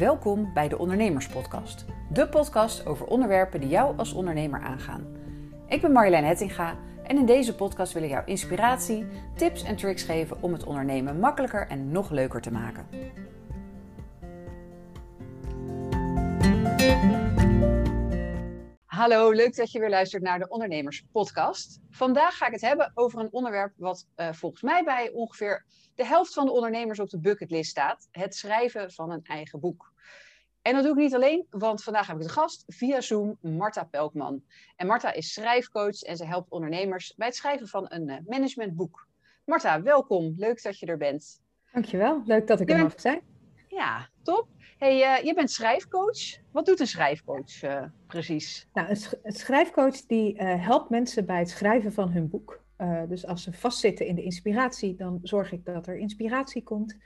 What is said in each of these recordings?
Welkom bij de Ondernemerspodcast. De podcast over onderwerpen die jou als ondernemer aangaan. Ik ben Marjolein Hettinga en in deze podcast wil ik jou inspiratie, tips en tricks geven om het ondernemen makkelijker en nog leuker te maken. Hallo, leuk dat je weer luistert naar de Ondernemerspodcast. Vandaag ga ik het hebben over een onderwerp wat uh, volgens mij bij ongeveer de helft van de ondernemers op de bucketlist staat: het schrijven van een eigen boek. En dat doe ik niet alleen, want vandaag heb ik de gast via Zoom Marta Pelkman. En Marta is schrijfcoach en ze helpt ondernemers bij het schrijven van een uh, managementboek. Marta, welkom. Leuk dat je er bent. Dankjewel. Leuk dat ik er mag zijn. Ja, top. Hey, uh, je bent schrijfcoach. Wat doet een schrijfcoach uh, precies? Nou, een, sch een schrijfcoach die uh, helpt mensen bij het schrijven van hun boek. dus als ze vastzitten in de inspiratie, dan zorg ik dat er inspiratie komt.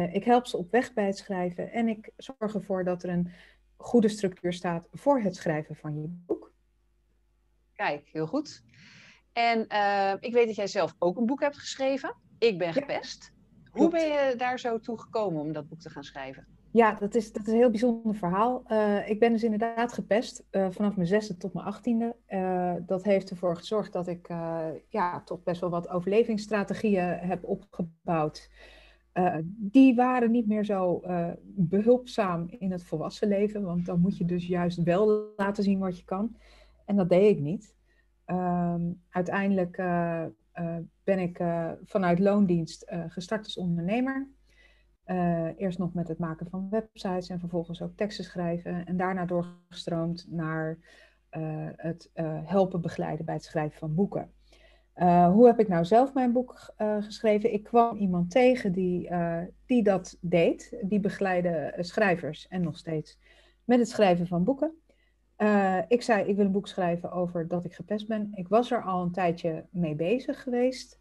Ik help ze op weg bij het schrijven en ik zorg ervoor dat er een goede structuur staat voor het schrijven van je boek. Kijk, heel goed. En ik weet dat jij zelf ook een boek hebt geschreven. Ik ben gepest. Hoe ben je daar zo toe gekomen om dat boek te gaan schrijven? Ja, dat is, dat is een heel bijzonder verhaal. Uh, ik ben dus inderdaad gepest uh, vanaf mijn zesde tot mijn achttiende. Uh, dat heeft ervoor gezorgd dat ik ja, toch best wel wat overlevingsstrategieën heb opgebouwd. Die waren niet meer zo behulpzaam in het volwassen leven, want dan moet je dus juist wel laten zien wat je kan. En dat deed ik niet. Ehm, uiteindelijk ben ik vanuit loondienst gestart als ondernemer. Eerst nog met het maken van websites en vervolgens ook teksten schrijven. En daarna doorgestroomd naar het helpen begeleiden bij het schrijven van boeken. Hoe heb ik nou zelf mijn boek geschreven? Ik kwam iemand tegen die, die dat deed. Die begeleide schrijvers en nog steeds met het schrijven van boeken. ik zei, ik wil een boek schrijven over dat ik gepest ben. Ik was er al een tijdje mee bezig geweest.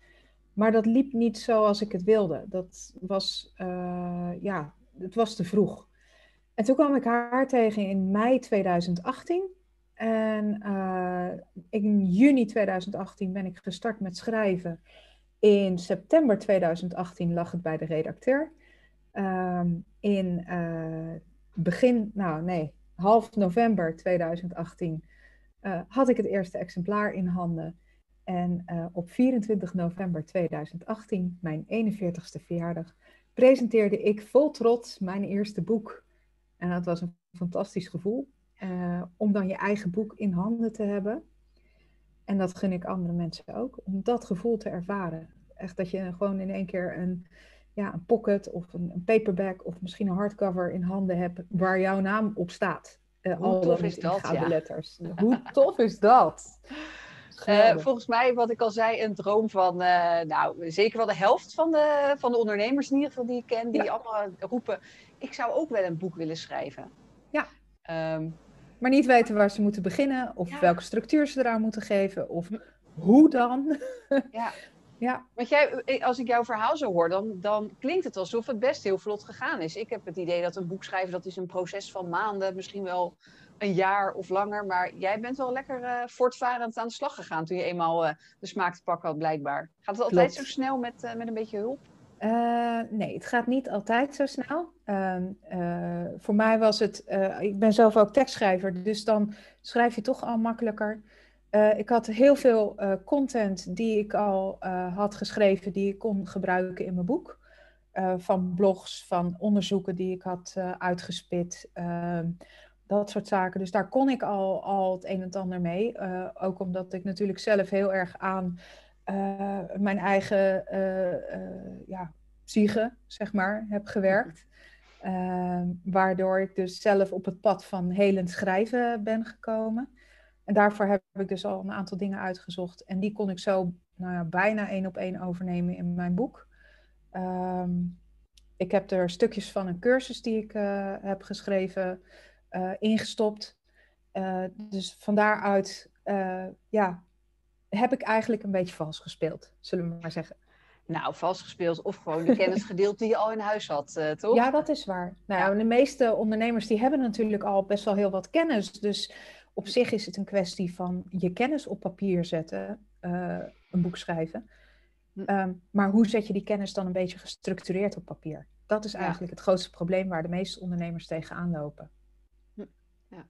Maar dat liep niet zoals ik het wilde. Dat was, ja, het was te vroeg. En toen kwam ik haar tegen in mei 2018. En uh, in juni 2018 ben ik gestart met schrijven. In september 2018 lag het bij de redacteur. Um, in uh, begin, nou nee, half november 2018 had ik het eerste exemplaar in handen. En op 24 november 2018, mijn 41ste verjaardag, presenteerde ik vol trots mijn eerste boek. En dat was een fantastisch gevoel, uh, om dan je eigen boek in handen te hebben. En dat gun ik andere mensen ook, om dat gevoel te ervaren. Echt dat je gewoon in één keer een, ja, een pocket of een, een paperback of misschien een hardcover in handen hebt waar jouw naam op staat. Uh, Hoe tof is dat? Ja. letters. Hoe tof is dat? Uh, volgens mij, wat ik al zei, een droom van, uh, nou, zeker wel de helft van de, van de ondernemers in ieder geval die ik ken, die ja. allemaal roepen, ik zou ook wel een boek willen schrijven. Ja. Um, maar niet weten waar ze moeten beginnen, of ja. welke structuur ze eraan moeten geven, of hoe dan. ja. Ja. Want jij, eh, als ik jouw verhaal zo hoor, dan, dan klinkt het alsof het best heel vlot gegaan is. Ik heb het idee dat een boek schrijven, dat is een proces van maanden, misschien wel een jaar of langer. Maar jij bent wel lekker uh, voortvarend aan de slag gegaan toen je eenmaal uh, de smaak te pakken had, blijkbaar. Gaat het altijd Klopt. zo snel met, uh, met een beetje hulp? Nee, het gaat niet altijd zo snel. Ehm, voor mij was het, ik ben zelf ook tekstschrijver, dus dan schrijf je toch al makkelijker. ik had heel veel content die ik al had geschreven, die ik kon gebruiken in mijn boek. van blogs, van onderzoeken die ik had uitgespit. Ehm, dat soort zaken. Dus daar kon ik al, al het een en ander mee. Ook omdat ik natuurlijk zelf heel erg aan uh, mijn eigen uh, ja, psyche, zeg maar, heb gewerkt. Ehm, waardoor ik dus zelf op het pad van helend schrijven ben gekomen. En daarvoor heb ik dus al een aantal dingen uitgezocht. En die kon ik zo nou ja, bijna één op één overnemen in mijn boek. Um, ik heb er stukjes van een cursus die ik heb geschreven uh, ingestopt. Uh, dus van daaruit ja, heb ik eigenlijk een beetje vals gespeeld, zullen we maar zeggen. Nou, vals gespeeld of gewoon de kennis gedeeld die je al in huis had, toch? Ja, dat is waar. Nou, ja. de meeste ondernemers die hebben natuurlijk al best wel heel wat kennis. Dus op zich is het een kwestie van je kennis op papier zetten, een boek schrijven. Um, maar hoe zet je die kennis dan een beetje gestructureerd op papier? dat is eigenlijk het grootste probleem waar de meeste ondernemers tegenaan lopen. Hm, ja.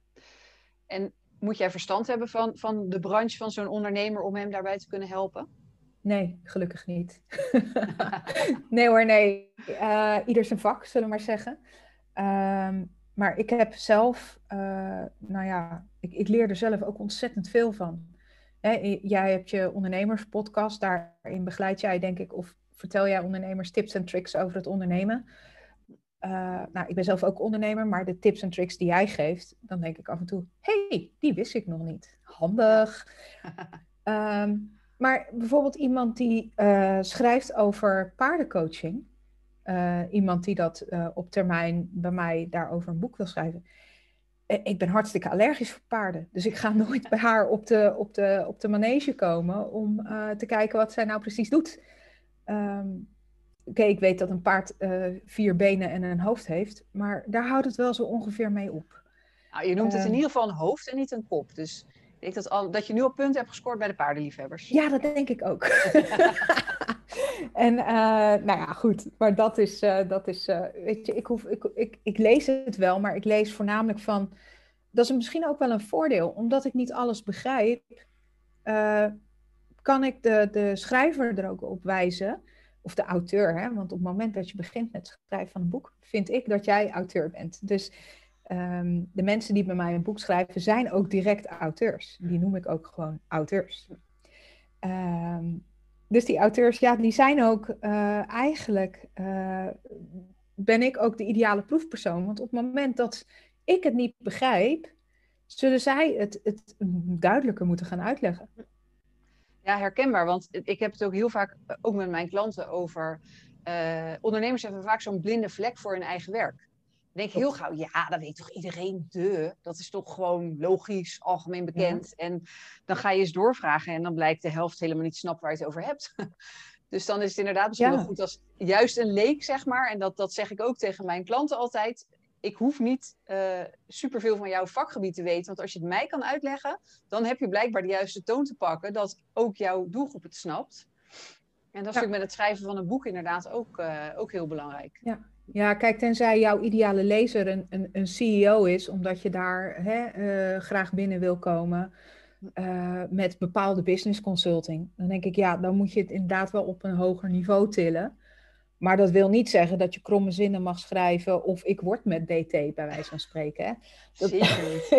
En moet jij verstand hebben van, van de branche van zo'n ondernemer om hem daarbij te kunnen helpen? Nee, gelukkig niet. nee hoor, nee. Uh, ieder zijn vak, zullen we maar zeggen. Ehm, maar ik heb zelf, uh, nou ja, ik, ik leer er zelf ook ontzettend veel van. Hè, jij hebt je ondernemerspodcast, daarin begeleid jij denk ik, of vertel jij ondernemers tips en tricks over het ondernemen. Uh, nou, ik ben zelf ook ondernemer, maar de tips en tricks die jij geeft, dan denk ik af en toe, hey, die wist ik nog niet. Handig. um, maar bijvoorbeeld iemand die uh, schrijft over paardencoaching. Uh, iemand die dat op termijn bij mij daarover een boek wil schrijven. Ik ben hartstikke allergisch voor paarden. Dus ik ga nooit bij haar op de, op de, op de manege komen om te kijken wat zij nou precies doet. Um, Oké, okay, ik weet dat een paard vier benen en een hoofd heeft, maar daar houdt het wel zo ongeveer mee op. Nou, je noemt het in ehm. ieder geval een hoofd en niet een kop. Dus ik dat, al, dat je nu al punten hebt gescoord bij de paardenliefhebbers. Ja, dat denk ik ook. en uh, nou ja, goed. Maar dat is, uh, dat is uh, weet je, ik, hoef, ik, ik, ik lees het wel, maar ik lees voornamelijk van, dat is misschien ook wel een voordeel, omdat ik niet alles begrijp, kan ik de, de schrijver er ook op wijzen, of de auteur, hè? want op het moment dat je begint met het schrijven van een boek, vind ik dat jij auteur bent. Dus Ehm, de mensen die bij mij een boek schrijven, zijn ook direct auteurs. Die noem ik ook gewoon auteurs. Ehm, dus die auteurs, ja, die zijn ook uh, eigenlijk, uh, ben ik ook de ideale proefpersoon. Want op het moment dat ik het niet begrijp, zullen zij het, het duidelijker moeten gaan uitleggen. Ja, herkenbaar, want ik heb het ook heel vaak, ook met mijn klanten, over uh, ondernemers hebben vaak zo'n blinde vlek voor hun eigen werk denk heel gauw, ja, dat weet toch iedereen, de. Dat is toch gewoon logisch, algemeen bekend. En dan ga je eens doorvragen en dan blijkt de helft helemaal niet snappen waar je het over hebt. dus dan is het inderdaad misschien wel goed als juist een leek, zeg maar. En dat, dat zeg ik ook tegen mijn klanten altijd. Ik hoef niet uh, superveel van jouw vakgebied te weten. Want als je het mij kan uitleggen, dan heb je blijkbaar de juiste toon te pakken. Dat ook jouw doelgroep het snapt. En dat is ja. met het schrijven van een boek inderdaad ook, uh, ook heel belangrijk. Ja, ja, kijk, tenzij jouw ideale lezer een, een, een CEO is, omdat je daar hè, uh, graag binnen wil komen met bepaalde business consulting, dan denk ik, ja, dan moet je het inderdaad wel op een hoger niveau tillen. Maar dat wil niet zeggen dat je kromme zinnen mag schrijven of ik word met DT, bij wijze van spreken. Hè. Dat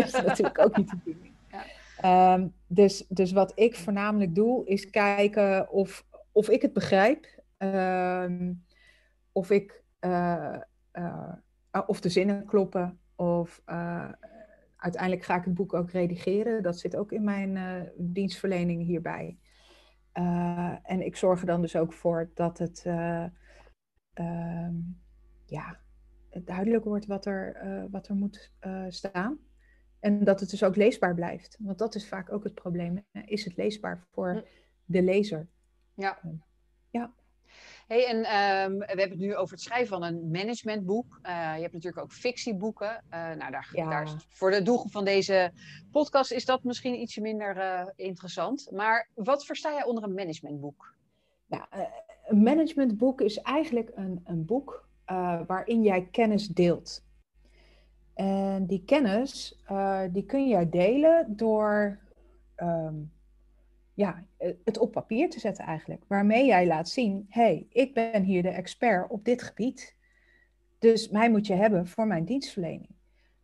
is natuurlijk ook niet de bedoeling. Ja. Um, dus, dus wat ik voornamelijk doe, is kijken of, of ik het begrijp. Um, of ik uh, uh, of de zinnen kloppen. Of uh, uiteindelijk ga ik het boek ook redigeren. Dat zit ook in mijn dienstverlening hierbij. en ik zorg er dan dus ook voor dat het ehm, ja, duidelijk wordt wat er, wat er moet staan. En dat het dus ook leesbaar blijft. Want dat is vaak ook het probleem. Is het leesbaar voor hm. de lezer? Ja. Ja. Hey, en um, we hebben het nu over het schrijven van een managementboek. Uh, je hebt natuurlijk ook fictieboeken. Uh, nou, daar, ja. daar, voor de doelgroep van deze podcast is dat misschien ietsje minder uh, interessant. Maar wat versta jij onder een managementboek? Nou, een managementboek is eigenlijk een, een boek waarin jij kennis deelt. En die kennis, die kun jij delen door um, ja, eh, het op papier te zetten eigenlijk. Waarmee jij laat zien, hey, ik ben hier de expert op dit gebied. Dus mij moet je hebben voor mijn dienstverlening.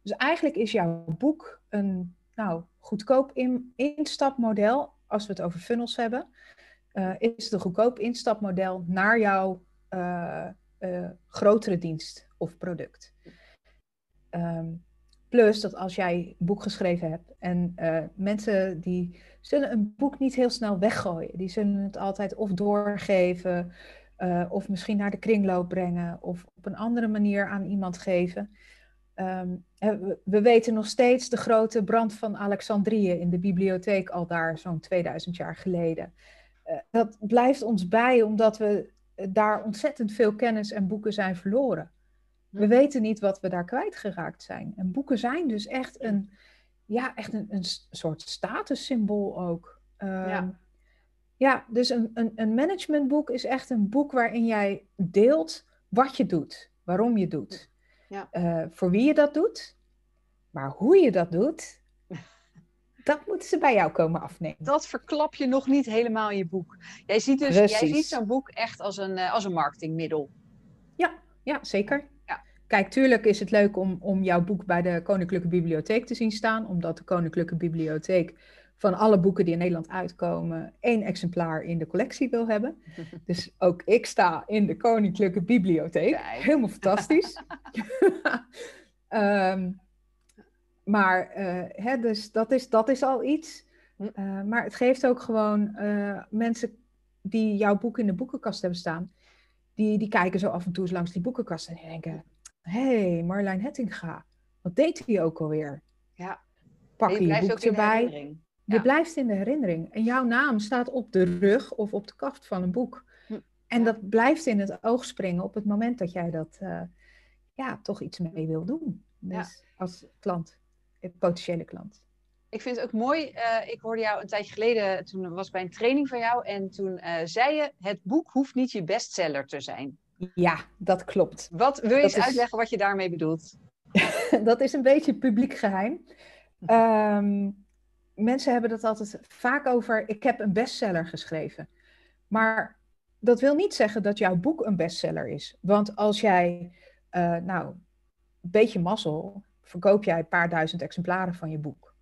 Dus eigenlijk is jouw boek een nou, goedkoop in, instapmodel, als we het over funnels hebben, uh, is een goedkoop instapmodel naar jouw uh, uh, grotere dienst of product. Um, plus dat als jij een boek geschreven hebt en mensen die zullen een boek niet heel snel weggooien. Die zullen het altijd of doorgeven, of misschien naar de kringloop brengen, of op een andere manier aan iemand geven. We, we, weten nog steeds de grote brand van Alexandrië in de bibliotheek al daar zo'n 2000 jaar geleden. Uh, dat blijft ons bij omdat we daar ontzettend veel kennis en boeken zijn verloren. We weten niet wat we daar kwijtgeraakt zijn. En boeken zijn dus echt een, ja, echt een, een soort statussymbool ook. Um, ja. ja, dus een, een, een managementboek is echt een boek waarin jij deelt wat je doet. waarom je doet, Ja. eh, voor wie je dat doet, maar hoe je dat doet, dat moeten ze bij jou komen afnemen. Dat verklap je nog niet helemaal in je boek. Jij ziet dus jij ziet zo'n boek echt als een, eh, als een marketingmiddel. Ja, zeker. Ja. Kijk, tuurlijk is het leuk om, om jouw boek bij de Koninklijke Bibliotheek te zien staan, omdat de Koninklijke Bibliotheek van alle boeken die in Nederland uitkomen, één exemplaar in de collectie wil hebben. Dus ook ik sta in de Koninklijke Bibliotheek. Helemaal fantastisch. Ehm, maar eh, hè, dus dat, is, dat is al iets. Hm. Eh, maar het geeft ook gewoon eh, mensen die jouw boek in de boekenkast hebben staan, die, die kijken zo af en toe eens langs die boekenkast en die denken: hé, hey, Marlijn Hettinga, wat deed hij ook alweer? Ja. Pak je je je blijft boek ook in de erbij. herinnering. Je Ja. blijft in de herinnering. En jouw naam staat op de rug of op de kaft van een boek. Hm. En Ja. dat blijft in het oog springen op het moment dat jij dat ja, toch iets mee wil doen. Dus als klant, potentiële klant. Ik vind het ook mooi. eh, ik hoorde jou een tijdje geleden, toen was ik bij een training van jou. En toen eh, zei je, het boek hoeft niet je bestseller te zijn. Ja, dat klopt. Wat, wil je Dat eens is- uitleggen wat je daarmee bedoelt? dat is een beetje publiek geheim. Ehm, mensen hebben het altijd vaak over, ik heb een bestseller geschreven. Maar dat wil niet zeggen dat jouw boek een bestseller is. Want als jij, eh, nou, een beetje mazzel, verkoop jij een paar duizend exemplaren van je boek.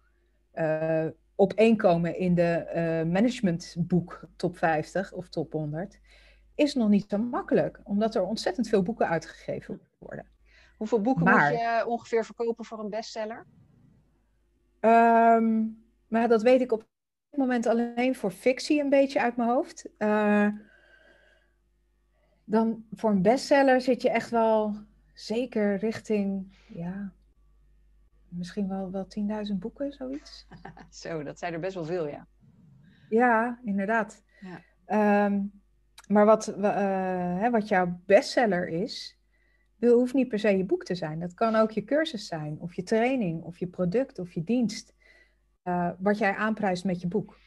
Eh, op één komen in de eh, managementboek top 50 of top 100 is nog niet zo makkelijk, omdat er ontzettend veel boeken uitgegeven worden. Hoeveel boeken Maar- moet je ongeveer verkopen voor een bestseller? Ehm, maar dat weet ik op dit moment alleen voor fictie een beetje uit mijn hoofd. Eh, dan voor een bestseller zit je echt wel zeker richting, ja, misschien wel, wel 10.000 boeken, zoiets. Zo, dat zijn er best wel veel, ja. Ja, inderdaad. Ja. Ehm, maar wat, eh, hè, wat jouw bestseller is, wil, hoeft niet per se je boek te zijn. Dat kan ook je cursus zijn, of je training, of je product, of je dienst. eh, wat jij aanprijst met je boek.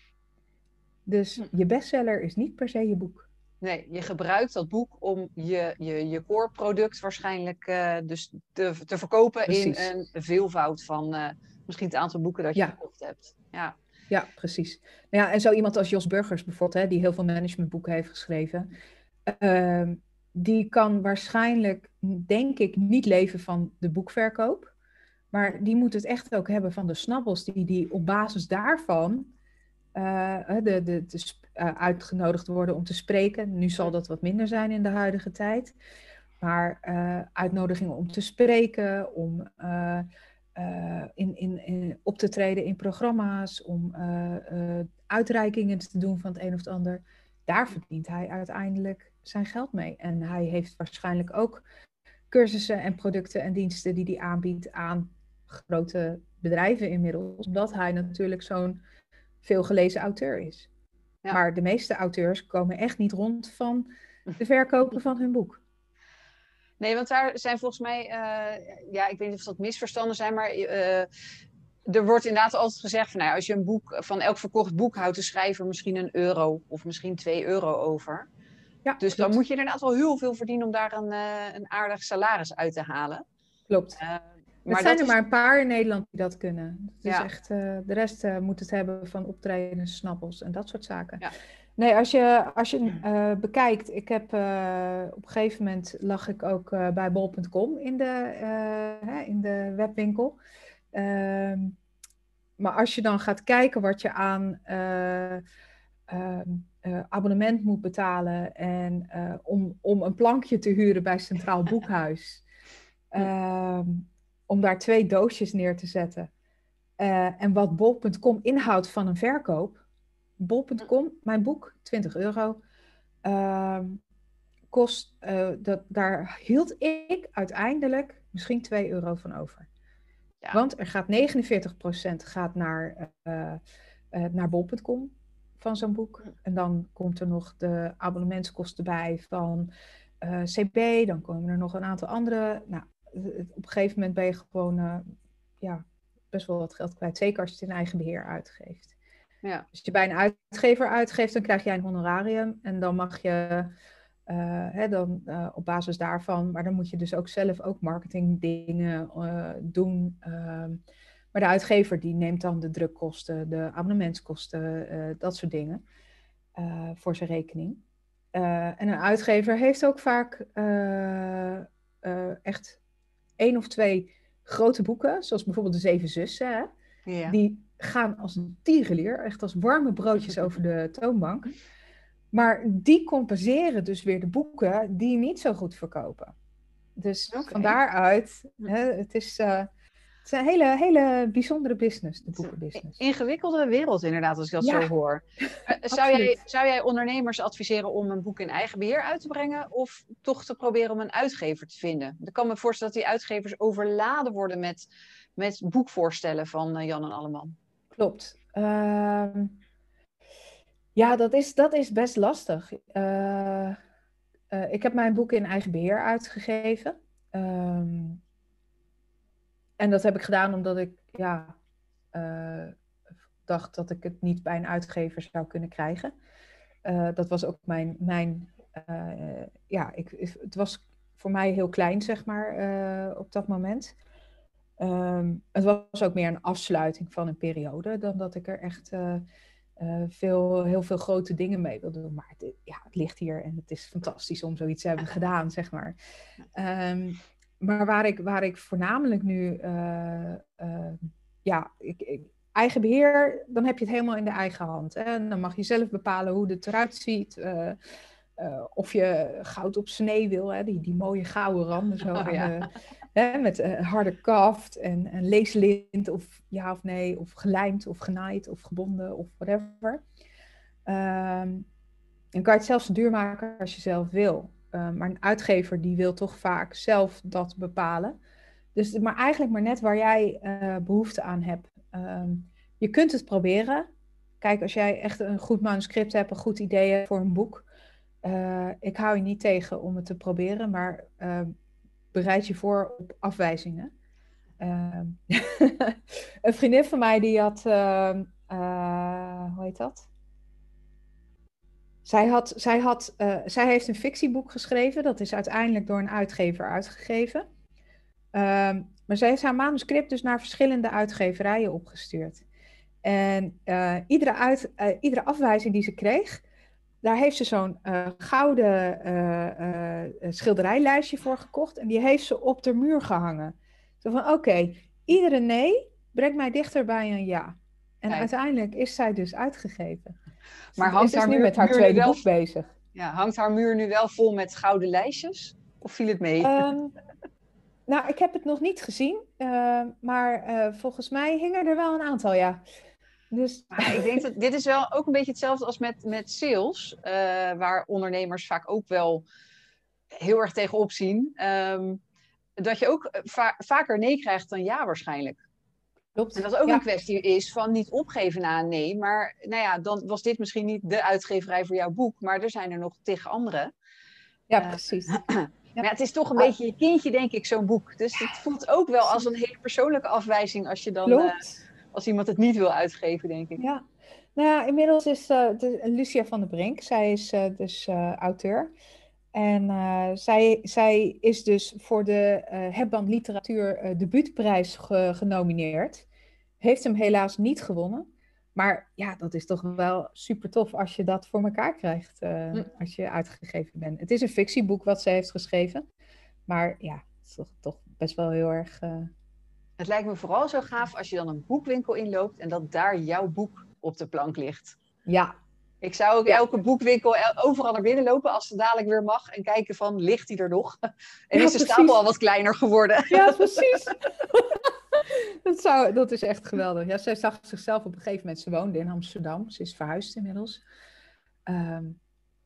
Dus Hm. je bestseller is niet per se je boek. Nee, je gebruikt dat boek om je, je, je core product waarschijnlijk eh, dus te, te verkopen Precies. in een veelvoud van eh, misschien het aantal boeken dat je Ja. verkocht hebt. Ja, Ja, precies. Nou ja, en zo iemand als Jos Burgers bijvoorbeeld, hè, die heel veel managementboeken heeft geschreven, ehm, die kan waarschijnlijk, denk ik, niet leven van de boekverkoop. Maar die moet het echt ook hebben van de snabbels die, die op basis daarvan eh, de, de, eh, uitgenodigd worden om te spreken. Nu zal dat wat minder zijn in de huidige tijd. Maar eh, uitnodigingen om te spreken, om in, in, in, op te treden in programma's, om uitreikingen te doen van het een of het ander. Daar verdient hij uiteindelijk zijn geld mee. En hij heeft waarschijnlijk ook cursussen en producten en diensten die hij aanbiedt aan grote bedrijven inmiddels, omdat hij natuurlijk zo'n veelgelezen auteur is. Ja. Maar de meeste auteurs komen echt niet rond van de verkopen van hun boek. nee, want daar zijn volgens mij, eh, ja, ik weet niet of dat misverstanden zijn, maar eh, er wordt inderdaad altijd gezegd van, nou, ja, als je een boek van elk verkocht boek houdt de schrijver misschien een euro of misschien twee euro over. Ja, Dus dan moet je inderdaad wel heel veel verdienen om daar een, eh, een aardig salaris uit te halen. Klopt. Maar er zijn er is- maar een paar in Nederland die dat kunnen. Het Ja. echt, eh, de rest eh, moet het hebben van optredens, snappels en dat soort zaken. Ja. Nee, als je, als je eh, bekijkt, ik heb op een gegeven moment lag ik ook bij bol.com in de, in de webwinkel. Ehm, maar als je dan gaat kijken wat je aan eh, ehm, eh, abonnement moet betalen en om, om een plankje te huren bij Centraal Boekhuis. ehm, om daar twee doosjes neer te zetten. Eh, en wat bol.com inhoudt van een verkoop. Bol.com, mijn boek, 20 euro. ehm, kost, eh, dat, daar hield ik uiteindelijk misschien 2 euro van over. Ja. Want er gaat 49% gaat naar, eh, naar bol.com van zo'n boek. En dan komt er nog de abonnementskosten bij van CB. Dan komen er nog een aantal andere. Nou, op een gegeven moment ben je gewoon eh, ja, best wel wat geld kwijt. Zeker als je het in eigen beheer uitgeeft. Ja. Als je bij een uitgever uitgeeft, dan krijg jij een honorarium. En dan mag je hè, dan op basis daarvan, maar dan moet je dus ook zelf ook marketingdingen doen. Ehm, maar de uitgever die neemt dan de drukkosten, de abonnementskosten, dat soort dingen voor zijn rekening. en een uitgever heeft ook vaak echt één of twee grote boeken, zoals bijvoorbeeld De Zeven Zussen. Ja. Die gaan als een tierenlier, echt als warme broodjes over de toonbank. Maar die compenseren dus weer de boeken die niet zo goed verkopen. Dus van daaruit, hè, het is... Uh, het is een hele, hele bijzondere business, de boekenbusiness. Ingewikkelde wereld inderdaad, als ik dat zo hoor. Eh, zou, jij, zou jij ondernemers adviseren om een boek in eigen beheer uit te brengen? Of toch te proberen om een uitgever te vinden? Ik kan me voorstellen dat die uitgevers overladen worden met, met boekvoorstellen van uh, Jan en Alleman. Klopt. Ehm, ja, dat is, dat is best lastig. Uh, ik heb mijn boek in eigen beheer uitgegeven. Um, en dat heb ik gedaan omdat ik ja, uh, dacht dat ik het niet bij een uitgever zou kunnen krijgen. Uh, dat was ook mijn, mijn uh, ja, ik, het was voor mij heel klein, zeg maar, op dat moment. Um, het was ook meer een afsluiting van een periode dan dat ik er echt veel, heel veel grote dingen mee wil doen. Maar het, ja, het ligt hier en het is fantastisch om zoiets te hebben gedaan, zeg maar. Um, maar waar ik, waar ik voornamelijk nu, uh, uh, ja, ik, ik, eigen beheer, dan heb je het helemaal in de eigen hand. Hè? En dan mag je zelf bepalen hoe het eruit ziet. Uh, of je goud op snee wil, hè? Die, die mooie gouden randen zo oh, ja. hè? met harde kaft en, en leeslint of ja of nee, of gelijmd of genaaid of gebonden of whatever. En kan je het zelfs duur maken als je zelf wil. Uh, maar een uitgever die wil toch vaak zelf dat bepalen. Dus maar eigenlijk maar net waar jij uh, behoefte aan hebt. Um, je kunt het proberen. Kijk, als jij echt een goed manuscript hebt, een goed idee voor een boek. Uh, ik hou je niet tegen om het te proberen, maar ehm, bereid je voor op afwijzingen. Ehm, een vriendin van mij die had, hoe heet dat? Zij, had, zij, had, uh, zij heeft een fictieboek geschreven. Dat is uiteindelijk door een uitgever uitgegeven. Um, maar zij heeft haar manuscript dus naar verschillende uitgeverijen opgestuurd. En uh, iedere, uit, uh, iedere afwijzing die ze kreeg, daar heeft ze zo'n gouden schilderijlijstje voor gekocht. En die heeft ze op de muur gehangen. Zo van, oké, iedere nee brengt mij dichter bij een ja. En uiteindelijk is zij dus uitgegeven. Maar hangt haar nu met haar tweede wel... boek bezig. Ja, hangt haar muur nu wel vol met gouden lijstjes? Of viel het mee? Ehm, nou, ik heb het nog niet gezien. Uh, maar uh, volgens mij hingen er wel een aantal, ja. Dus... ik denk dat dit is wel ook een beetje hetzelfde als met, met sales. Uh, waar ondernemers vaak ook wel heel erg tegenop zien. Um, dat je ook va vaker nee krijgt dan ja waarschijnlijk. Klopt. En dat ook een kwestie is van niet opgeven na een nee. Maar nou ja, dan was dit misschien niet de uitgeverij voor jouw boek. Maar er zijn er nog tegen andere. Ja, uh, precies. Maar ja, het is toch een beetje je kindje, denk ik, zo'n boek. Dus het voelt ook wel als een hele persoonlijke afwijzing als je dan uh, als iemand het niet wil uitgeven, denk ik. Ja, nou ja, inmiddels is uh, Lucia van der Brink, zij is dus auteur. En uh, zij, zij is dus voor de uh, Hebban Literatuur uh, Debuutprijs ge genomineerd. Heeft hem helaas niet gewonnen. Maar ja, dat is toch wel super tof als je dat voor elkaar krijgt. Hm. Als je uitgegeven bent. Het is een fictieboek wat ze heeft geschreven. Maar ja, het is toch, toch best wel heel erg. Het lijkt me vooral zo gaaf als je dan een boekwinkel inloopt en dat daar jouw boek op de plank ligt. Ja, ik zou ook elke boekwinkel overal naar binnen lopen als het dadelijk weer mag. En kijken van, ligt die er nog? En is de stapel al wat kleiner geworden? Ja, precies. dat, zou, dat is echt geweldig. Ja, zij zag zichzelf op een gegeven moment, ze woonde in Amsterdam. Ze is verhuisd inmiddels. Ehm,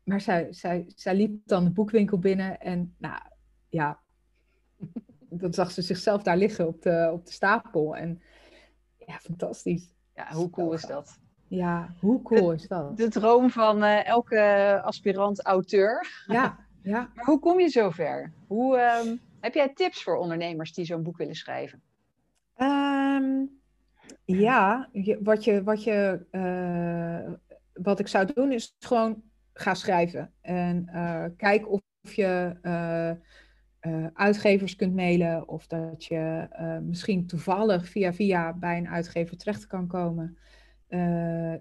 maar zij, zij, zij liep dan de boekwinkel binnen en nou ja, dan zag ze zichzelf daar liggen op de, op de stapel. En ja, fantastisch. Ja, hoe cool is dat? Ja, hoe cool is dat? De droom van uh, elke aspirant-auteur. Ja, ja. Maar hoe kom je zover? Hoe, um, heb jij tips voor ondernemers die zo'n boek willen schrijven? Um, ja, wat, je, wat, je, uh, wat ik zou doen is gewoon ga schrijven. En kijk of je uitgevers kunt mailen of dat je misschien toevallig via via bij een uitgever terecht kan komen.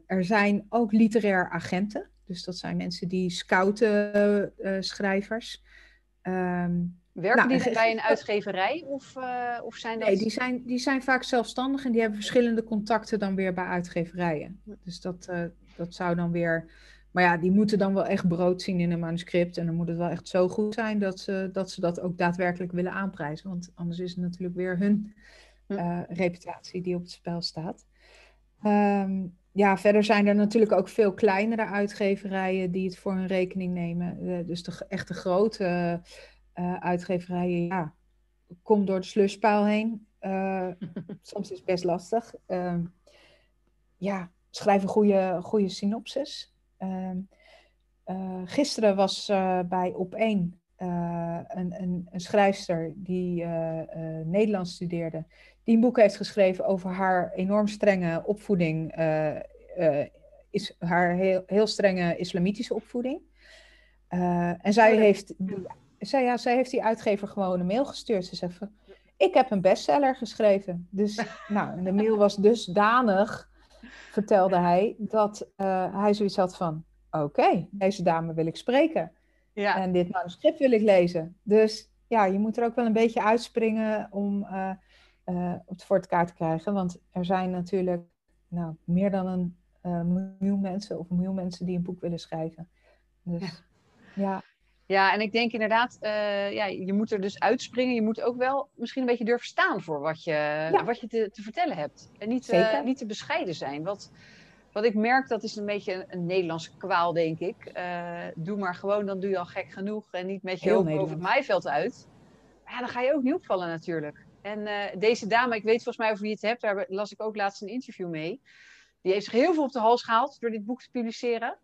Er zijn ook literair agenten. Dus dat zijn mensen die scouten schrijvers. Um, Werken nou, die bij een uitgeverij of, uh, of zijn dat... Nee, die zijn, die zijn vaak zelfstandig en die hebben verschillende contacten dan weer bij uitgeverijen. Dus dat, uh, dat zou dan weer... Maar ja, die moeten dan wel echt brood zien in een manuscript. En dan moet het wel echt zo goed zijn dat ze dat, ze dat ook daadwerkelijk willen aanprijzen. Want anders is het natuurlijk weer hun uh, reputatie die op het spel staat. Um, ja, verder zijn er natuurlijk ook veel kleinere uitgeverijen die het voor hun rekening nemen. dus de echte grote uh, uitgeverijen, ja, kom door de sluspaal heen. Uh, soms is het best lastig. Uh, ja, schrijf een goede, goede synopsis. Ehm, eh, gisteren was bij Op1 een, een, een, schrijfster die Nederlands studeerde, die een boek heeft geschreven over haar enorm strenge opvoeding, is haar heel, heel strenge islamitische opvoeding. en zij oh heeft zij, ja, zij heeft die uitgever gewoon een mail gestuurd. Ze zegt van, ik heb een bestseller geschreven. Dus nou, de mail was dusdanig, vertelde hij, dat hij zoiets had van, oké, deze dame wil ik spreken. Ja. En dit manuscript wil ik lezen. Dus ja, je moet er ook wel een beetje uitspringen om uh, uh, het voor het kaart te krijgen. Want er zijn natuurlijk nou, meer dan een miljoen mensen of een miljoen mensen die een boek willen schrijven. Dus ja. ja. Ja, en ik denk inderdaad, uh, ja, je moet er dus uitspringen. Je moet ook wel misschien een beetje durven staan voor wat je, wat je te, te, vertellen hebt. En niet, niet te bescheiden zijn. Wat, wat ik merk, dat is een beetje een, een Nederlandse kwaal, denk ik. Doe maar gewoon, dan doe je al gek genoeg. En niet met je hoofd over het maaiveld uit. Maar ja, dan ga je ook niet opvallen natuurlijk. En deze dame, ik weet volgens mij over wie je het hebt. Daar las ik ook laatst een interview mee. Die heeft zich heel veel op de hals gehaald door dit boek te publiceren.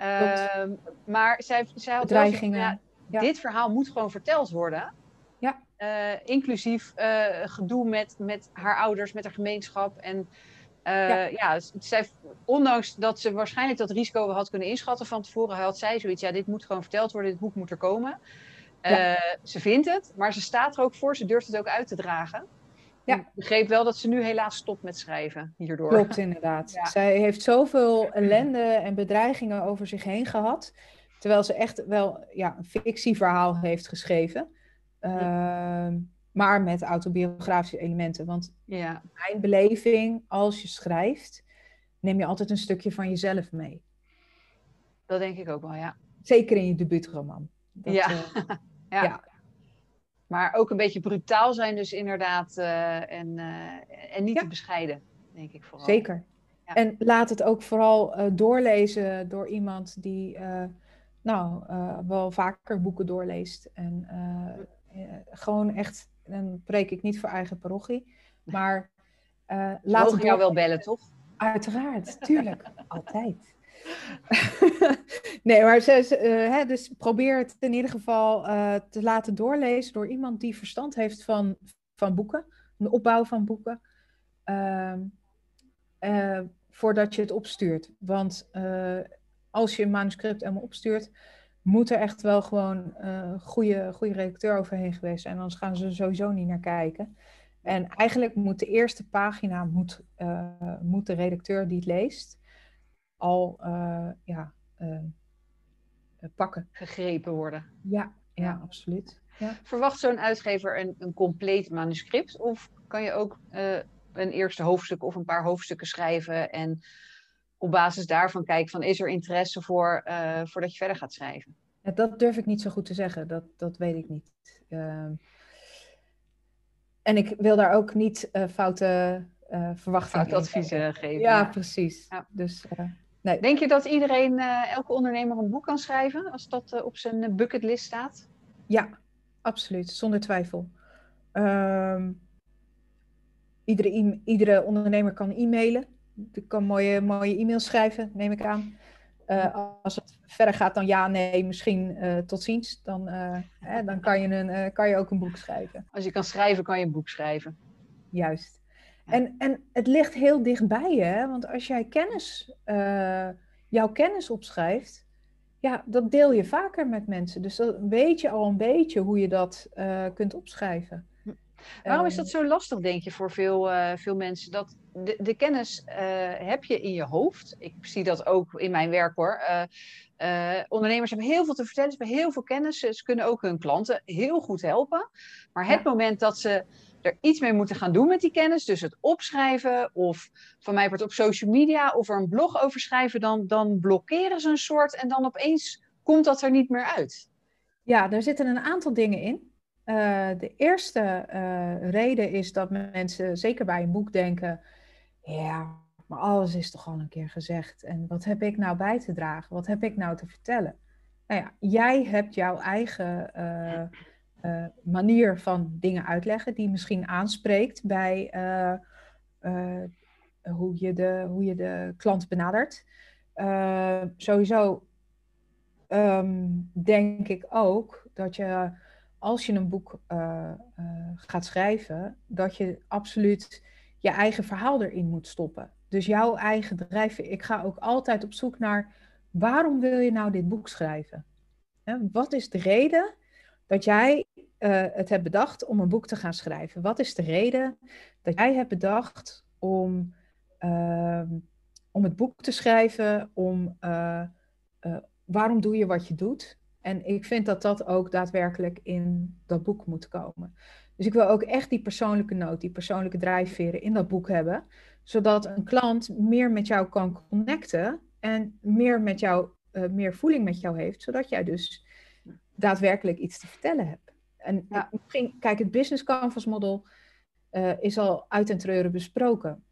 Uh, maar zij, zij had wel ja, dit verhaal moet gewoon verteld worden. Ja. Uh, inclusief uh, gedoe met, met haar ouders, met haar gemeenschap. En ja, ja zij, ondanks dat ze waarschijnlijk dat risico had kunnen inschatten van tevoren, had zij zoiets, ja, dit moet gewoon verteld worden, dit boek moet er komen. Ja. Ze vindt het, maar ze staat er ook voor, ze durft het ook uit te dragen. Ja. Ik begreep wel dat ze nu helaas stopt met schrijven hierdoor. Klopt, inderdaad. Zij heeft zoveel ellende en bedreigingen over zich heen gehad. Terwijl ze echt wel ja, een fictieverhaal heeft geschreven. Uh, maar met autobiografische elementen. Want ja. mijn beleving, als je schrijft, neem je altijd een stukje van jezelf mee. Dat denk ik ook wel, ja. Zeker in je debuutroman. Dat, ja. Uh, ja. Maar ook een beetje brutaal zijn dus inderdaad. Uh, en, uh, en niet te bescheiden, denk ik vooral. Zeker. Ja. En laat het ook vooral doorlezen door iemand die nou, wel vaker boeken doorleest. En gewoon echt, dan preek ik niet voor eigen parochie, maar laat het jou wel bellen, toch? Uiteraard, tuurlijk. Altijd. nee, maar ze, uh, hè, dus probeer het in ieder geval uh, te laten doorlezen door iemand die verstand heeft van, van boeken, de opbouw van boeken, uh, voordat je het opstuurt. Want als je een manuscript helemaal opstuurt, moet er echt wel gewoon een goede, goede redacteur overheen geweest zijn, anders gaan ze er sowieso niet naar kijken. En eigenlijk moet de eerste pagina, moet, moet de redacteur die het leest, al uh, ja, uh, pakken. Gegrepen worden. Ja, ja, absoluut. Ja. Verwacht zo'n uitgever een, een compleet manuscript? Of kan je ook uh, een eerste hoofdstuk of een paar hoofdstukken schrijven en op basis daarvan kijken van is er interesse voor voordat je verder gaat schrijven? Ja, dat durf ik niet zo goed te zeggen, dat, dat weet ik niet. Ehm, en ik wil daar ook niet foute verwachtingen Fout advies geven. Ja, ja. precies. Ja. Dus, Nee. Denk je dat iedereen, uh, elke ondernemer een boek kan schrijven als dat uh, op zijn eh, bucketlist staat? Ja, absoluut, zonder twijfel. Um, iedere, iedere ondernemer kan e-mailen. Die kan mooie, mooie e-mails schrijven, neem ik aan. Uh, als het verder gaat dan ja, nee, misschien tot ziens, dan, hè, dan kan, je een, kan je ook een boek schrijven. Als je kan schrijven, kan je een boek schrijven. Juist. En, en het ligt heel dichtbij je, want als jij kennis, uh, jouw kennis opschrijft, ja, dat deel je vaker met mensen. Dus dan weet je al een beetje hoe je dat kunt opschrijven. Waarom is dat zo lastig, denk je, voor veel, veel mensen? Dat de, de kennis heb je in je hoofd. Ik zie dat ook in mijn werk hoor. Uh, ondernemers hebben heel veel te vertellen, ze hebben heel veel kennis. Ze kunnen ook hun klanten heel goed helpen. Maar het moment dat ze er iets mee moeten gaan doen met die kennis, dus het opschrijven of van mij wordt op social media of er een blog over schrijven, dan, dan blokkeren ze een soort en dan opeens komt dat er niet meer uit. Ja, daar zitten een aantal dingen in. Uh, de eerste uh, reden is dat mensen zeker bij een boek denken, ja, maar alles is toch al een keer gezegd. En wat heb ik nou bij te dragen? Wat heb ik nou te vertellen? Nou ja, jij hebt jouw eigen uh, manier van dingen uitleggen, die misschien aanspreekt bij uh, hoe, je de, hoe je de klant benadert. sowieso um, denk ik ook dat je, als je een boek gaat schrijven, dat je absoluut je eigen verhaal erin moet stoppen. Dus jouw eigen drijfveer. Ik ga ook altijd op zoek naar waarom wil je nou dit boek schrijven? Wat is de reden dat jij uh, het hebt bedacht om een boek te gaan schrijven? Wat is de reden dat jij hebt bedacht om, uh, om het boek te schrijven? Om, uh, waarom doe je wat je doet? En ik vind dat dat ook daadwerkelijk in dat boek moet komen. Dus ik wil ook echt die persoonlijke noot, die persoonlijke drijfveren in dat boek hebben zodat een klant meer met jou kan connecten en meer met jou, meer voeling met jou heeft, zodat jij dus daadwerkelijk iets te vertellen hebt. En ja. kijk, het business canvas model uh, is al uit en treuren besproken.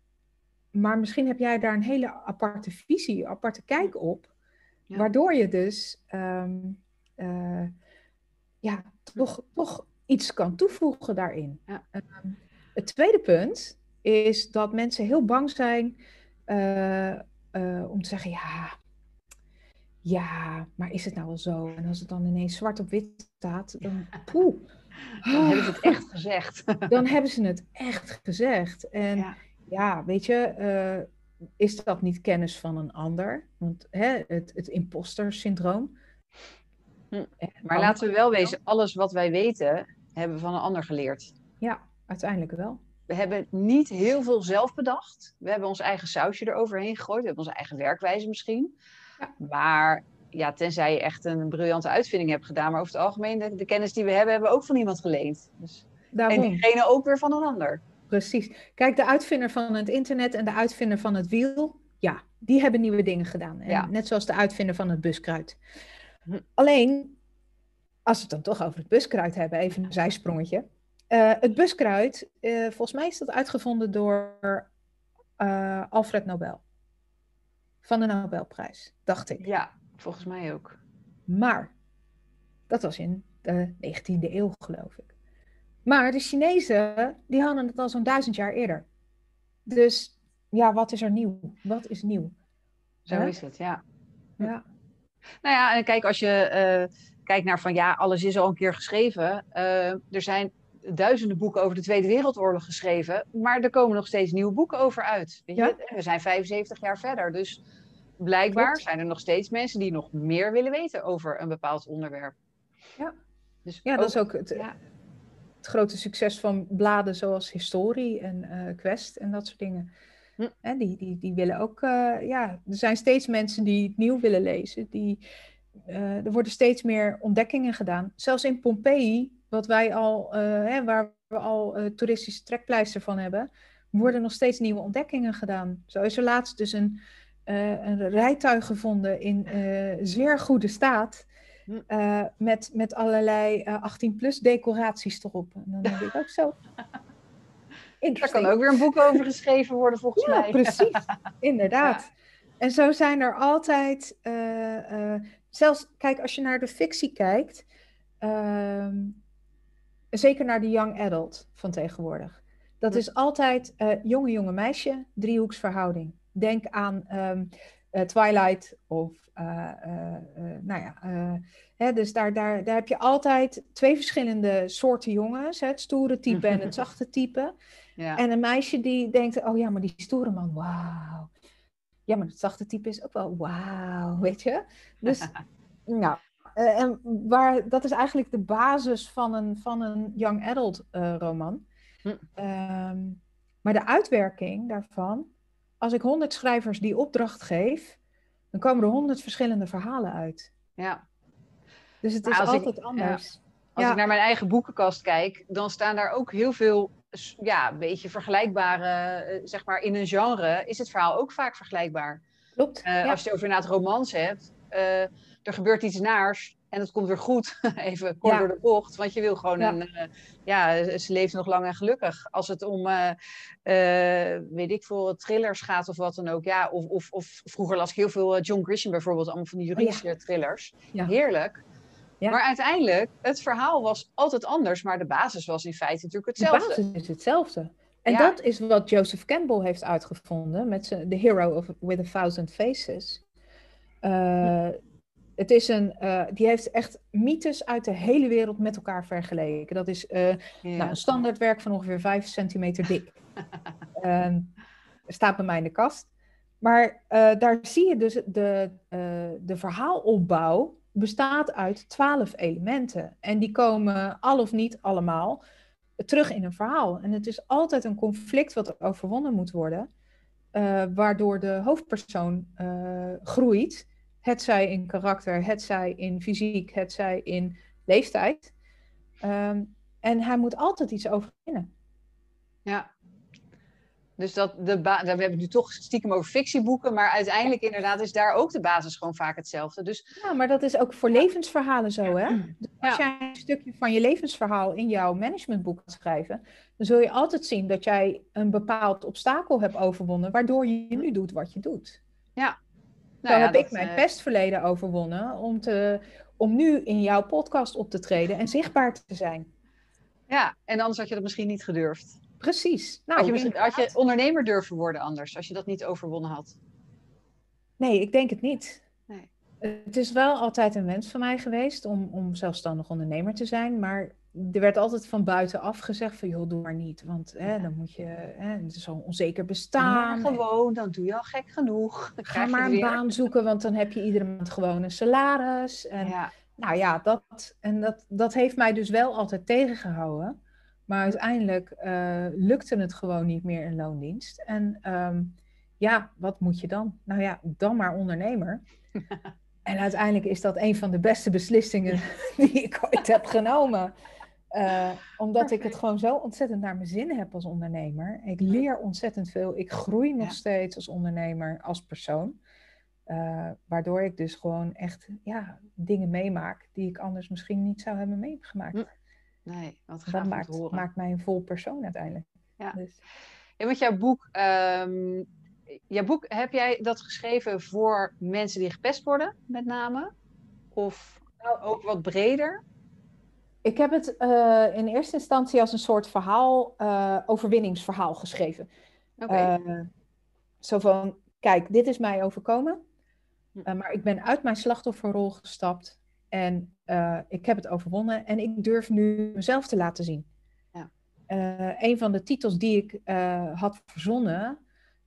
Maar misschien heb jij daar een hele aparte visie, aparte kijk op, ja. waardoor je dus um, uh, ja, toch, toch iets kan toevoegen daarin. Ja. Um, het tweede punt is dat mensen heel bang zijn uh, om te zeggen, ja, ja, maar is het nou wel zo? En als het dan ineens zwart op wit staat, dan poeh. Dan hebben ze het echt gezegd. Dan hebben ze het echt gezegd. En ja, ja weet je, uh, is dat niet kennis van een ander? Want hè, het, het imposter-syndroom. Hm. Maar laten we wel wezen, alles wat wij weten, hebben we van een ander geleerd. Ja, uiteindelijk wel we hebben niet heel veel zelf bedacht. We hebben ons eigen sausje eroverheen gegooid. We hebben onze eigen werkwijze misschien. Ja. Maar ja, tenzij je echt een briljante uitvinding hebt gedaan. Maar over het algemeen, de, de kennis die we hebben, hebben we ook van iemand geleend. Dus, en diegene ook weer van een ander. Precies. Kijk, de uitvinder van het internet en de uitvinder van het wiel, ja, die hebben nieuwe dingen gedaan. En ja. Net zoals de uitvinder van het buskruid. Alleen, als we het dan toch over het buskruid hebben, even een zijsprongetje. Uh, het buskruid, uh, volgens mij is dat uitgevonden door uh, Alfred Nobel. Van de Nobelprijs, dacht ik. Ja, volgens mij ook. Maar, dat was in de 19e eeuw, geloof ik. Maar de Chinezen, die hadden het al zo'n duizend jaar eerder. Dus ja, wat is er nieuw? Wat is nieuw? Zo is het, ja. ja. Nou ja, en kijk, als je kijkt naar van ja, alles is al een keer geschreven. er zijn duizenden boeken over de Tweede Wereldoorlog geschreven, maar er komen nog steeds nieuwe boeken over uit. Weet je? We zijn 75 jaar verder, dus blijkbaar zijn er nog steeds mensen die nog meer willen weten over een bepaald onderwerp. Ja, dus ja dat is ook het, ja. het, grote succes van bladen zoals Historie en uh, Quest en dat soort dingen. Hm. En die, die, die willen ook, uh, ja, er zijn steeds mensen die het nieuw willen lezen. Die, uh, er worden steeds meer ontdekkingen gedaan. Zelfs in Pompeii wat wij al, uh, hè, waar we al uh, toeristische trekpleister van hebben, worden nog steeds nieuwe ontdekkingen gedaan. Zo is er laatst dus een, uh, een rijtuig gevonden in zeer goede staat. Hm. met, met allerlei 18-plus decoraties erop. En dan denk ik ook zo. Daar kan ook weer een boek over geschreven worden, volgens ja, mij. Precies, inderdaad. Ja. En zo zijn er altijd, zelfs, kijk, als je naar de fictie kijkt, ehm, zeker naar de young adult van tegenwoordig. Dat is altijd uh, jonge, jonge meisje, driehoeksverhouding. Denk aan um, uh, Twilight of, uh, nou ja, hè, dus daar, daar, daar heb je altijd twee verschillende soorten jongens. Hè, het stoere type en het zachte type. Ja. En een meisje die denkt, oh ja, maar die stoere man, wauw. Ja, maar het zachte type is ook wel wauw, weet je. Dus Ja, uh, en waar, dat is eigenlijk de basis van een, van een young adult uh, roman. Hm. Ehm, maar de uitwerking daarvan, als ik honderd schrijvers die opdracht geef, dan komen er honderd verschillende verhalen uit. Ja. Dus het is altijd anders. Als ik naar mijn eigen boekenkast kijk, dan staan daar ook heel veel, ja, een beetje vergelijkbare, eh, zeg maar, in een genre is het verhaal ook vaak vergelijkbaar. Klopt. Uh, Als je het over inderdaad romans hebt, uh, er gebeurt iets naars en het komt weer goed, even kort door de bocht, want je wil gewoon een, uh, ja, ze leeft nog lang en gelukkig. Als het om, weet ik veel, thrillers gaat of wat dan ook, ja, of, of, of vroeger las ik heel veel John Grisham bijvoorbeeld, allemaal van die oh juridische thrillers. Heerlijk. Maar uiteindelijk, het verhaal was altijd anders, maar de basis was in feite natuurlijk hetzelfde. De basis is hetzelfde. En dat is wat Joseph Campbell heeft uitgevonden met zijn The Hero of, with a Thousand Faces. Uh, het is een, uh, die heeft echt mythes uit de hele wereld met elkaar vergeleken. Dat is uh, nou, een standaardwerk van ongeveer 5 centimeter dik. uh, staat bij mij in de kast. Maar daar zie je dus de, de verhaalopbouw bestaat uit twaalf elementen. En die komen al of niet allemaal terug in een verhaal. En het is altijd een conflict wat overwonnen moet worden, waardoor de hoofdpersoon groeit. Het zij in karakter, het zij in fysiek, het zij in leeftijd. Um, en hij moet altijd iets overwinnen. Ja, dus dat de we hebben het nu toch stiekem over fictieboeken, maar uiteindelijk inderdaad is daar ook de basis gewoon vaak hetzelfde. Dus... Ja, maar dat is ook voor levensverhalen zo, hè? Dus als jij een stukje van je levensverhaal in jouw managementboek gaat schrijven, dan zul je altijd zien dat jij een bepaald obstakel hebt overwonnen, waardoor je nu doet wat je doet. Ja. Nou, Zo heb ik mijn uh... pestverleden overwonnen om, te, om nu in jouw podcast op te treden en zichtbaar te zijn. Ja, en anders had je dat misschien niet gedurfd. Precies. Nou, had, je, had je ondernemer durven worden anders, als je dat niet overwonnen had? Nee, ik denk het niet. Nee. Het is wel altijd een wens van mij geweest om, om zelfstandig ondernemer te zijn, maar er werd altijd van buitenaf gezegd van, joh, doe maar niet, want hè, dan moet je, hè, het is zo onzeker bestaan. Gewoon, dan doe je al gek genoeg. Ga maar een baan zoeken, want dan heb je iedere maand gewoon een salaris. En, ja. Nou ja, dat, en dat, dat heeft mij dus wel altijd tegengehouden. Maar uiteindelijk uh, lukte het gewoon niet meer in loondienst. En ehm, ja, wat moet je dan? Nou ja, dan maar ondernemer. en uiteindelijk is dat een van de beste beslissingen die ik ooit heb genomen. Uh, omdat ik het gewoon zo ontzettend naar mijn zin heb als ondernemer. Ik leer ontzettend veel. Ik groei nog steeds als ondernemer, als persoon. Uh, waardoor ik dus gewoon echt ja, dingen meemaak die ik anders misschien niet zou hebben meegemaakt. Hm. Nee, wat gaaf dat maakt, horen. maakt mij een vol persoon uiteindelijk. Ja, dus. ja want jouw boek, um, jouw boek, heb jij dat geschreven voor mensen die gepest worden, met name? Of nou, ook wat breder? Ik heb het uh, in eerste instantie als een soort verhaal, uh, overwinningsverhaal geschreven. Okay. Uh, zo van, kijk, dit is mij overkomen. Hm. maar ik ben uit mijn slachtofferrol gestapt. En ik heb het overwonnen en ik durf nu mezelf te laten zien. Ja. Een van de titels die ik had verzonnen,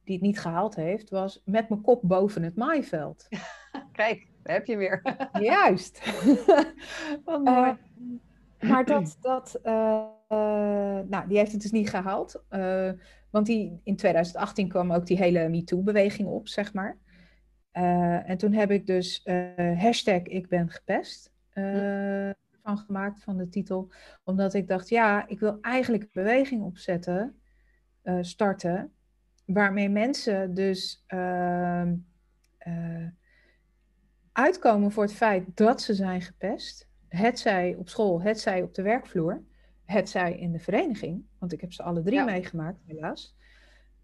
die het niet gehaald heeft, was Met mijn kop boven het maaiveld. Kijk, daar heb je weer. Juist. maar dat, dat nou, die heeft het dus niet gehaald. want die, in 2018 kwam ook die hele MeToo-beweging op, zeg maar. Uh, en toen heb ik dus hashtag ik ben gepest van gemaakt van de titel. Omdat ik dacht, ja, ik wil eigenlijk een beweging opzetten, starten, waarmee mensen dus ehm, uitkomen voor het feit dat ze zijn gepest. Het zij op school, het zij op de werkvloer, het zij in de vereniging. Want ik heb ze alle drie meegemaakt, helaas.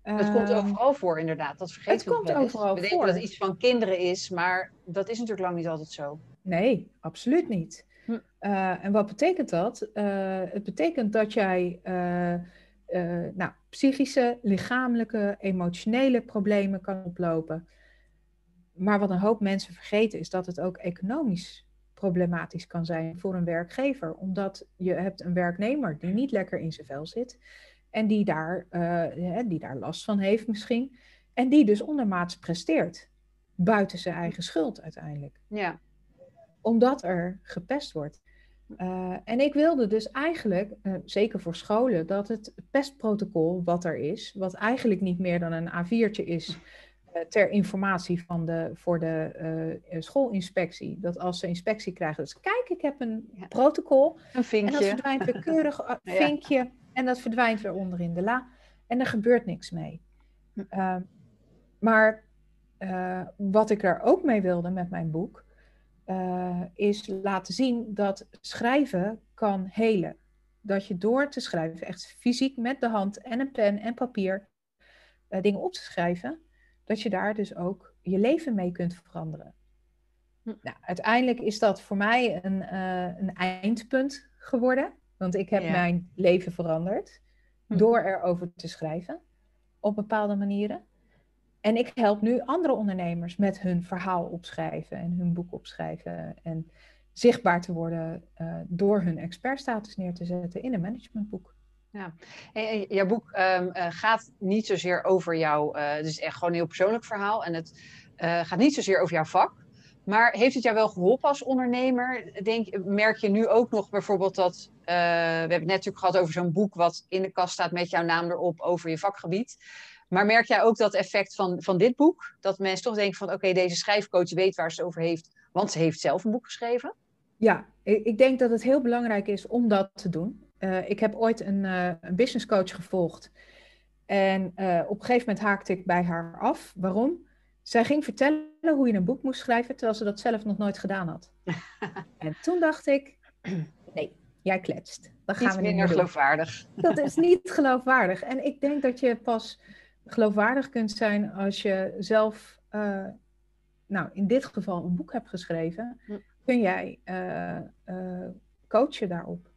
Het komt ehm, overal voor, inderdaad. Dat vergeet het komt overal We denken dat het iets van kinderen is, maar dat is natuurlijk lang niet altijd zo. Nee, absoluut niet. Hm. Uh, en wat betekent dat? Uh, het betekent dat jij uh, nou, psychische, lichamelijke, emotionele problemen kan oplopen. Maar wat een hoop mensen vergeten is dat het ook economisch problematisch kan zijn voor een werkgever. Omdat je hebt een werknemer die niet lekker in zijn vel zit en die daar, uh, die daar last van heeft misschien. En die dus ondermaats presteert. Buiten zijn eigen schuld uiteindelijk. Ja. omdat er gepest wordt. Uh, en ik wilde dus eigenlijk, uh, zeker voor scholen, dat het pestprotocol wat er is, wat eigenlijk niet meer dan een A4'tje is ter informatie van de, voor de schoolinspectie, dat als ze inspectie krijgen, dat ze kijk, ik heb een ja. protocol. Een vinkje. En dat verdwijnt weer keurig, een vinkje, ja. en dat verdwijnt weer onder in de la. En er gebeurt niks mee. Hm. maar wat ik er ook mee wilde met mijn boek, is laten zien dat schrijven kan helen. Dat je door te schrijven, echt fysiek met de hand en een pen en papier, dingen op te schrijven, dat je daar dus ook je leven mee kunt veranderen. Hm. Nou, uiteindelijk is dat voor mij een, uh, een eindpunt geworden, want ik heb ja. mijn leven veranderd hm. door erover te schrijven op bepaalde manieren. En ik help nu andere ondernemers met hun verhaal opschrijven en hun boek opschrijven. En zichtbaar te worden uh, door hun expertstatus neer te zetten in een managementboek. Ja, en, jouw boek um, uh, gaat niet zozeer over jou, uh, het is echt gewoon een heel persoonlijk verhaal. En het gaat niet zozeer over jouw vak. Maar heeft het jou wel geholpen als ondernemer? Denk, merk je nu ook nog bijvoorbeeld dat, we hebben het net natuurlijk gehad over zo'n boek wat in de kast staat met jouw naam erop over je vakgebied. Maar merk jij ook dat effect van, van dit boek? Dat mensen toch denken van oké, deze schrijfcoach weet waar ze het over heeft, want ze heeft zelf een boek geschreven? Ja, ik denk dat het heel belangrijk is om dat te doen. Uh, ik heb ooit een, uh, een business coach gevolgd. En uh, op een gegeven moment haakte ik bij haar af. Waarom? Zij ging vertellen hoe je een boek moest schrijven, terwijl ze dat zelf nog nooit gedaan had. en toen dacht ik, nee, jij kletst. Gaan Iets we niet minder geloofwaardig. Dat is niet geloofwaardig. En ik denk dat je pas geloofwaardig kunt zijn als je zelf, nou in dit geval een boek hebt geschreven, kun jij coachen daarop.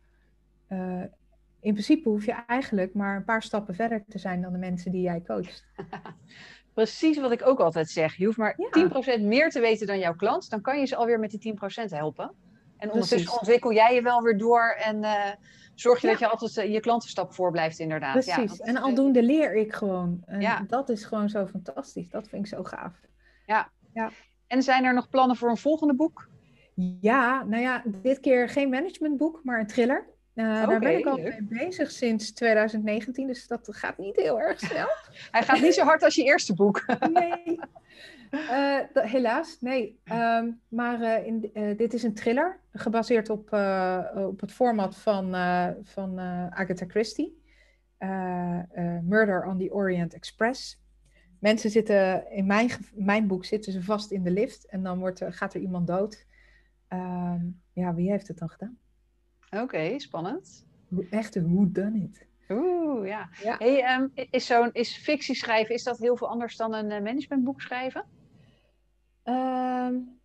In principe hoef je eigenlijk maar een paar stappen verder te zijn dan de mensen die jij coacht. Precies wat ik ook altijd zeg. Je hoeft maar ja. 10% meer te weten dan jouw klant, dan kan je ze alweer met die 10% helpen. En ondertussen Precies. ontwikkel jij je wel weer door en zorg je ja. dat je altijd uh, je klantenstap voor blijft, inderdaad. Precies, ja, en aldoende leer ik gewoon. En ja. dat is gewoon zo fantastisch. Dat vind ik zo gaaf. Ja. ja. En zijn er nog plannen voor een volgende boek? Ja, nou ja, dit keer geen managementboek, maar een thriller. Uh, okay, daar ben ik al mee bezig sinds 2019, dus dat gaat niet heel erg snel. Hij gaat niet zo hard als je eerste boek. nee, uh, helaas, nee. Um, maar uh, in, dit is een thriller, gebaseerd op, op het format van, van Agatha Christie. Murder on the Orient Express. Mensen zitten, in mijn, mijn boek zitten ze vast in de lift en dan wordt, gaat er iemand dood. Um, ja, wie heeft het dan gedaan? Oké, okay, spannend. Echt een who done it. Oeh, ja. ja. Hey, um, is, zo'n, is fictie schrijven, is dat heel veel anders dan een managementboek schrijven? Um,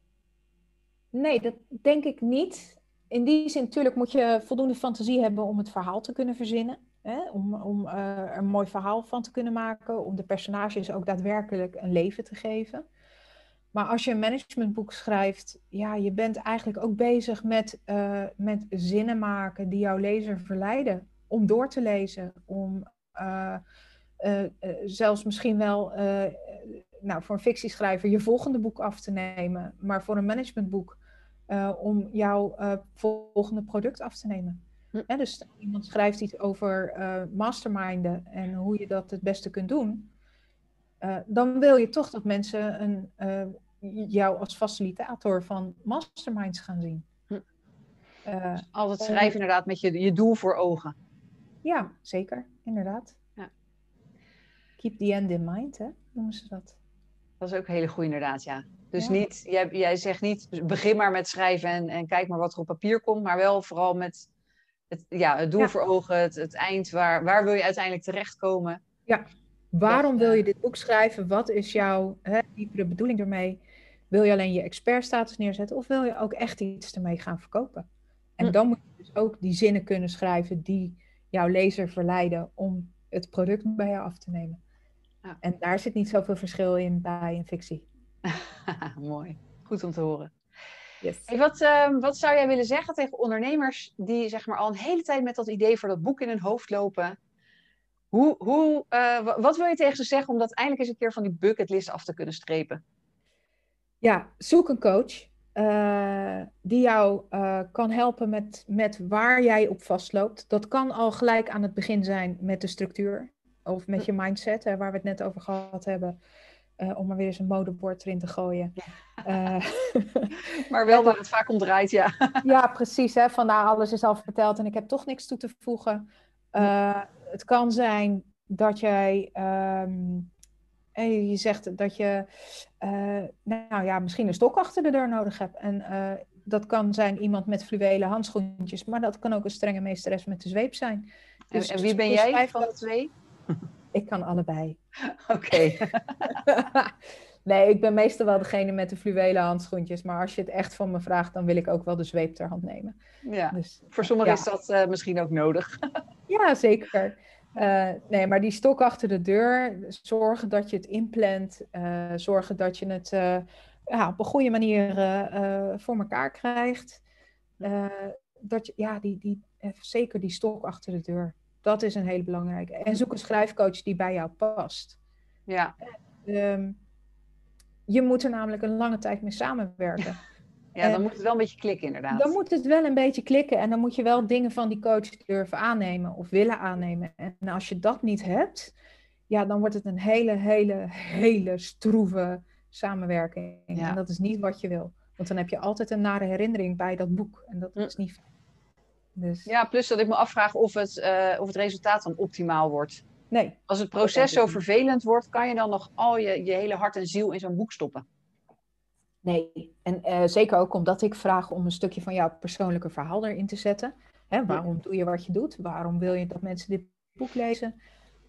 nee, dat denk ik niet. In die zin, natuurlijk moet je voldoende fantasie hebben om het verhaal te kunnen verzinnen. Hè? Om, om uh, er een mooi verhaal van te kunnen maken. Om de personages ook daadwerkelijk een leven te geven. Maar als je een managementboek schrijft, ja, je bent eigenlijk ook bezig met, uh, met zinnen maken die jouw lezer verleiden om door te lezen. Om uh, zelfs misschien wel nou, voor een fictieschrijver je volgende boek af te nemen, maar voor een managementboek om jouw volgende product af te nemen. Hm. dus iemand schrijft iets over masterminden en hoe je dat het beste kunt doen. Dan wil je toch dat mensen een, jou als facilitator van masterminds gaan zien. Hm. Dus altijd schrijven inderdaad met je, je doel voor ogen. Ja, zeker, inderdaad. Ja. Keep the end in mind, hè, noemen ze dat. Dat is ook een hele goede inderdaad, ja. Dus niet, jij, jij zegt niet, begin maar met schrijven en, en kijk maar wat er op papier komt, maar wel vooral met het, ja, het doel voor ogen, het, het eind, waar, waar wil je uiteindelijk terechtkomen? Ja, waarom wil je dit boek schrijven? Wat is jouw hè, diepere bedoeling ermee? Wil je alleen je expertstatus neerzetten of wil je ook echt iets ermee gaan verkopen? En hm. dan moet je dus ook die zinnen kunnen schrijven die jouw lezer verleiden om het product bij jou af te nemen. Ja. En daar zit niet zoveel verschil in bij een fictie. Mooi, goed om te horen. Yes. Hey, wat, uh, wat zou jij willen zeggen tegen ondernemers die zeg maar, al een hele tijd met dat idee voor dat boek in hun hoofd lopen? Hoe, hoe, uh, wat wil je tegen ze zeggen om dat eindelijk eens een keer van die bucketlist af te kunnen strepen? Ja, zoek een coach. uh, die jou uh, kan helpen met, met waar jij op vastloopt. Dat kan al gelijk aan het begin zijn met de structuur of met je mindset, hè, waar we het net over gehad hebben. Uh, om maar weer eens een modebord erin te gooien. Ja. maar wel waar het vaak om draait, ja. ja, precies. Hè, van nou, alles is al verteld en ik heb toch niks toe te voegen. Het kan zijn dat jij um, en je zegt dat je uh, nou ja, misschien een stok achter de deur nodig hebt. En uh, dat kan zijn iemand met fluwelen handschoentjes, maar dat kan ook een strenge meesteres met de zweep zijn. Dus, en, wie ben jij van de twee? Ik kan allebei. Oké. nee, ik ben meestal wel degene met de fluwelen handschoentjes. Maar als je het echt van me vraagt, dan wil ik ook wel de zweep ter hand nemen. Ja, dus, voor sommigen ja. is dat uh, misschien ook nodig. ja, zeker. Uh, nee, maar die stok achter de deur, zorgen dat je het inplant, uh, zorgen dat je het ja, op een goede manier voor elkaar krijgt. dat je, ja, die, die, zeker die stok achter de deur, dat is een hele belangrijke. En zoek een schrijfcoach die bij jou past. Ja. Um, je moet er namelijk een lange tijd mee samenwerken. Ja, dan moet het wel een beetje klikken, inderdaad. Dan moet het wel een beetje klikken en dan moet je wel dingen van die coach durven aannemen of willen aannemen. En als je dat niet hebt, ja, dan wordt het een hele, hele, hele stroeve samenwerking. Ja. En dat is niet wat je wil. Want dan heb je altijd een nare herinnering bij dat boek. En dat hm. is niet Dus... Ja, plus dat ik me afvraag of het, uh, of het resultaat dan optimaal wordt. Nee. Als het proces zo vervelend wordt, kan je dan nog al je, je hele hart en ziel in zo'n boek stoppen? Nee, en uh, zeker ook omdat ik vraag om een stukje van jouw persoonlijke verhaal erin te zetten. Hè, waarom doe je wat je doet? Waarom wil je dat mensen dit boek lezen?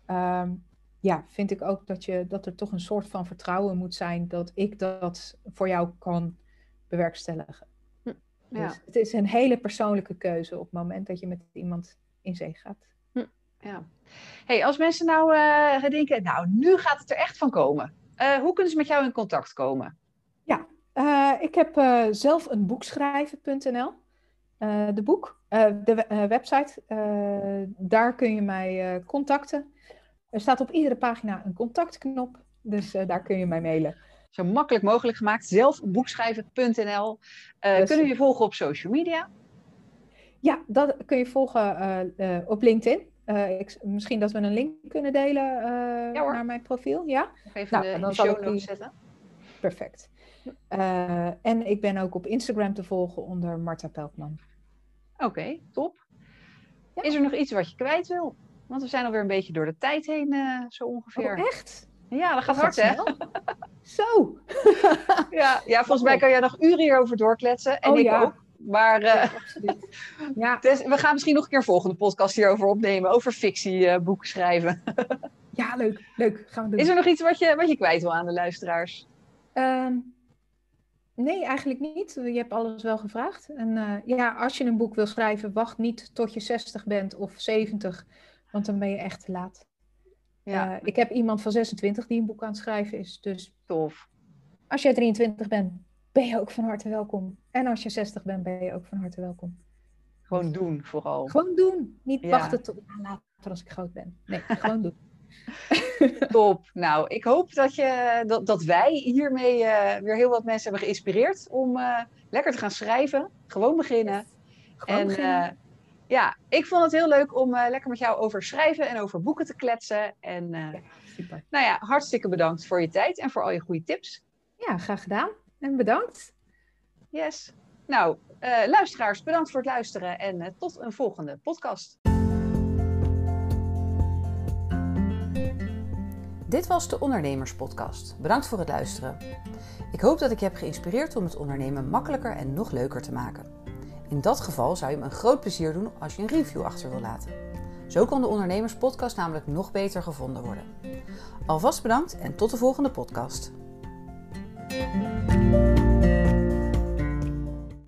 Um, ja, vind ik ook dat, je, dat er toch een soort van vertrouwen moet zijn dat ik dat voor jou kan bewerkstelligen. Hm, ja. Dus het is een hele persoonlijke keuze op het moment dat je met iemand in zee gaat. Ja. Hey, als mensen nou uh, denken, nou, nu gaat het er echt van komen. Uh, hoe kunnen ze met jou in contact komen? Ja, uh, ik heb zelf een boekschrijven.nl. De boek, de website, daar kun je mij contacten. Er staat op iedere pagina een contactknop, dus daar kun je mij mailen. Zo makkelijk mogelijk gemaakt, zelfboekschrijven.nl. Dus, kunnen we je volgen op social media? Ja, dat kun je volgen op LinkedIn. Ik, misschien dat we een link kunnen delen ja, naar mijn profiel. Ja, even nou, de, dan de show notes zetten. Perfect. Uh, en ik ben ook op Instagram te volgen onder Marta Pelkman. Oké, okay, top. Ja. Is er nog iets wat je kwijt wil? Want we zijn alweer een beetje door de tijd heen, zo ongeveer. Oh, echt? Ja, dat gaat hard, hè? Zo! ja, ja, volgens mij kan jij nog uren hierover doorkletsen. En oh, ik ja. ook. Maar uh, ja, dus we gaan misschien nog een keer een volgende podcast hierover opnemen. Over fictieboeken uh, schrijven. ja, leuk. Leuk. Gaan we doen. Is er nog iets wat je, wat je kwijt wil aan de luisteraars? Um, Nee, eigenlijk niet. Je hebt alles wel gevraagd. En uh, ja, als je een boek wil schrijven, wacht niet tot je 60 bent of 70, want dan ben je echt te laat. Ja. Ik heb iemand van 26 die een boek aan het schrijven is, dus tof. Als jij 23 bent, ben je ook van harte welkom. En als je 60 bent, ben je ook van harte welkom. Gewoon doen, vooral. Gewoon doen. Niet ja. wachten tot later als ik groot ben. Nee, gewoon doen. Top. Nou, ik hoop dat, je, dat, dat wij hiermee uh, weer heel wat mensen hebben geïnspireerd om uh, lekker te gaan schrijven. Gewoon beginnen. Gewoon en beginnen. Uh, ja, ik vond het heel leuk om lekker met jou over schrijven en over boeken te kletsen. En ja, super. nou ja, hartstikke bedankt voor je tijd en voor al je goede tips. Ja, graag gedaan. En bedankt. Yes. Nou, luisteraars, bedankt voor het luisteren en tot een volgende podcast. Dit was de Ondernemerspodcast. Bedankt voor het luisteren. Ik hoop dat ik je heb geïnspireerd om het ondernemen makkelijker en nog leuker te maken. In dat geval zou je me een groot plezier doen als je een review achter wil laten. Zo kan de Ondernemerspodcast namelijk nog beter gevonden worden. Alvast bedankt en tot de volgende podcast. Thank you.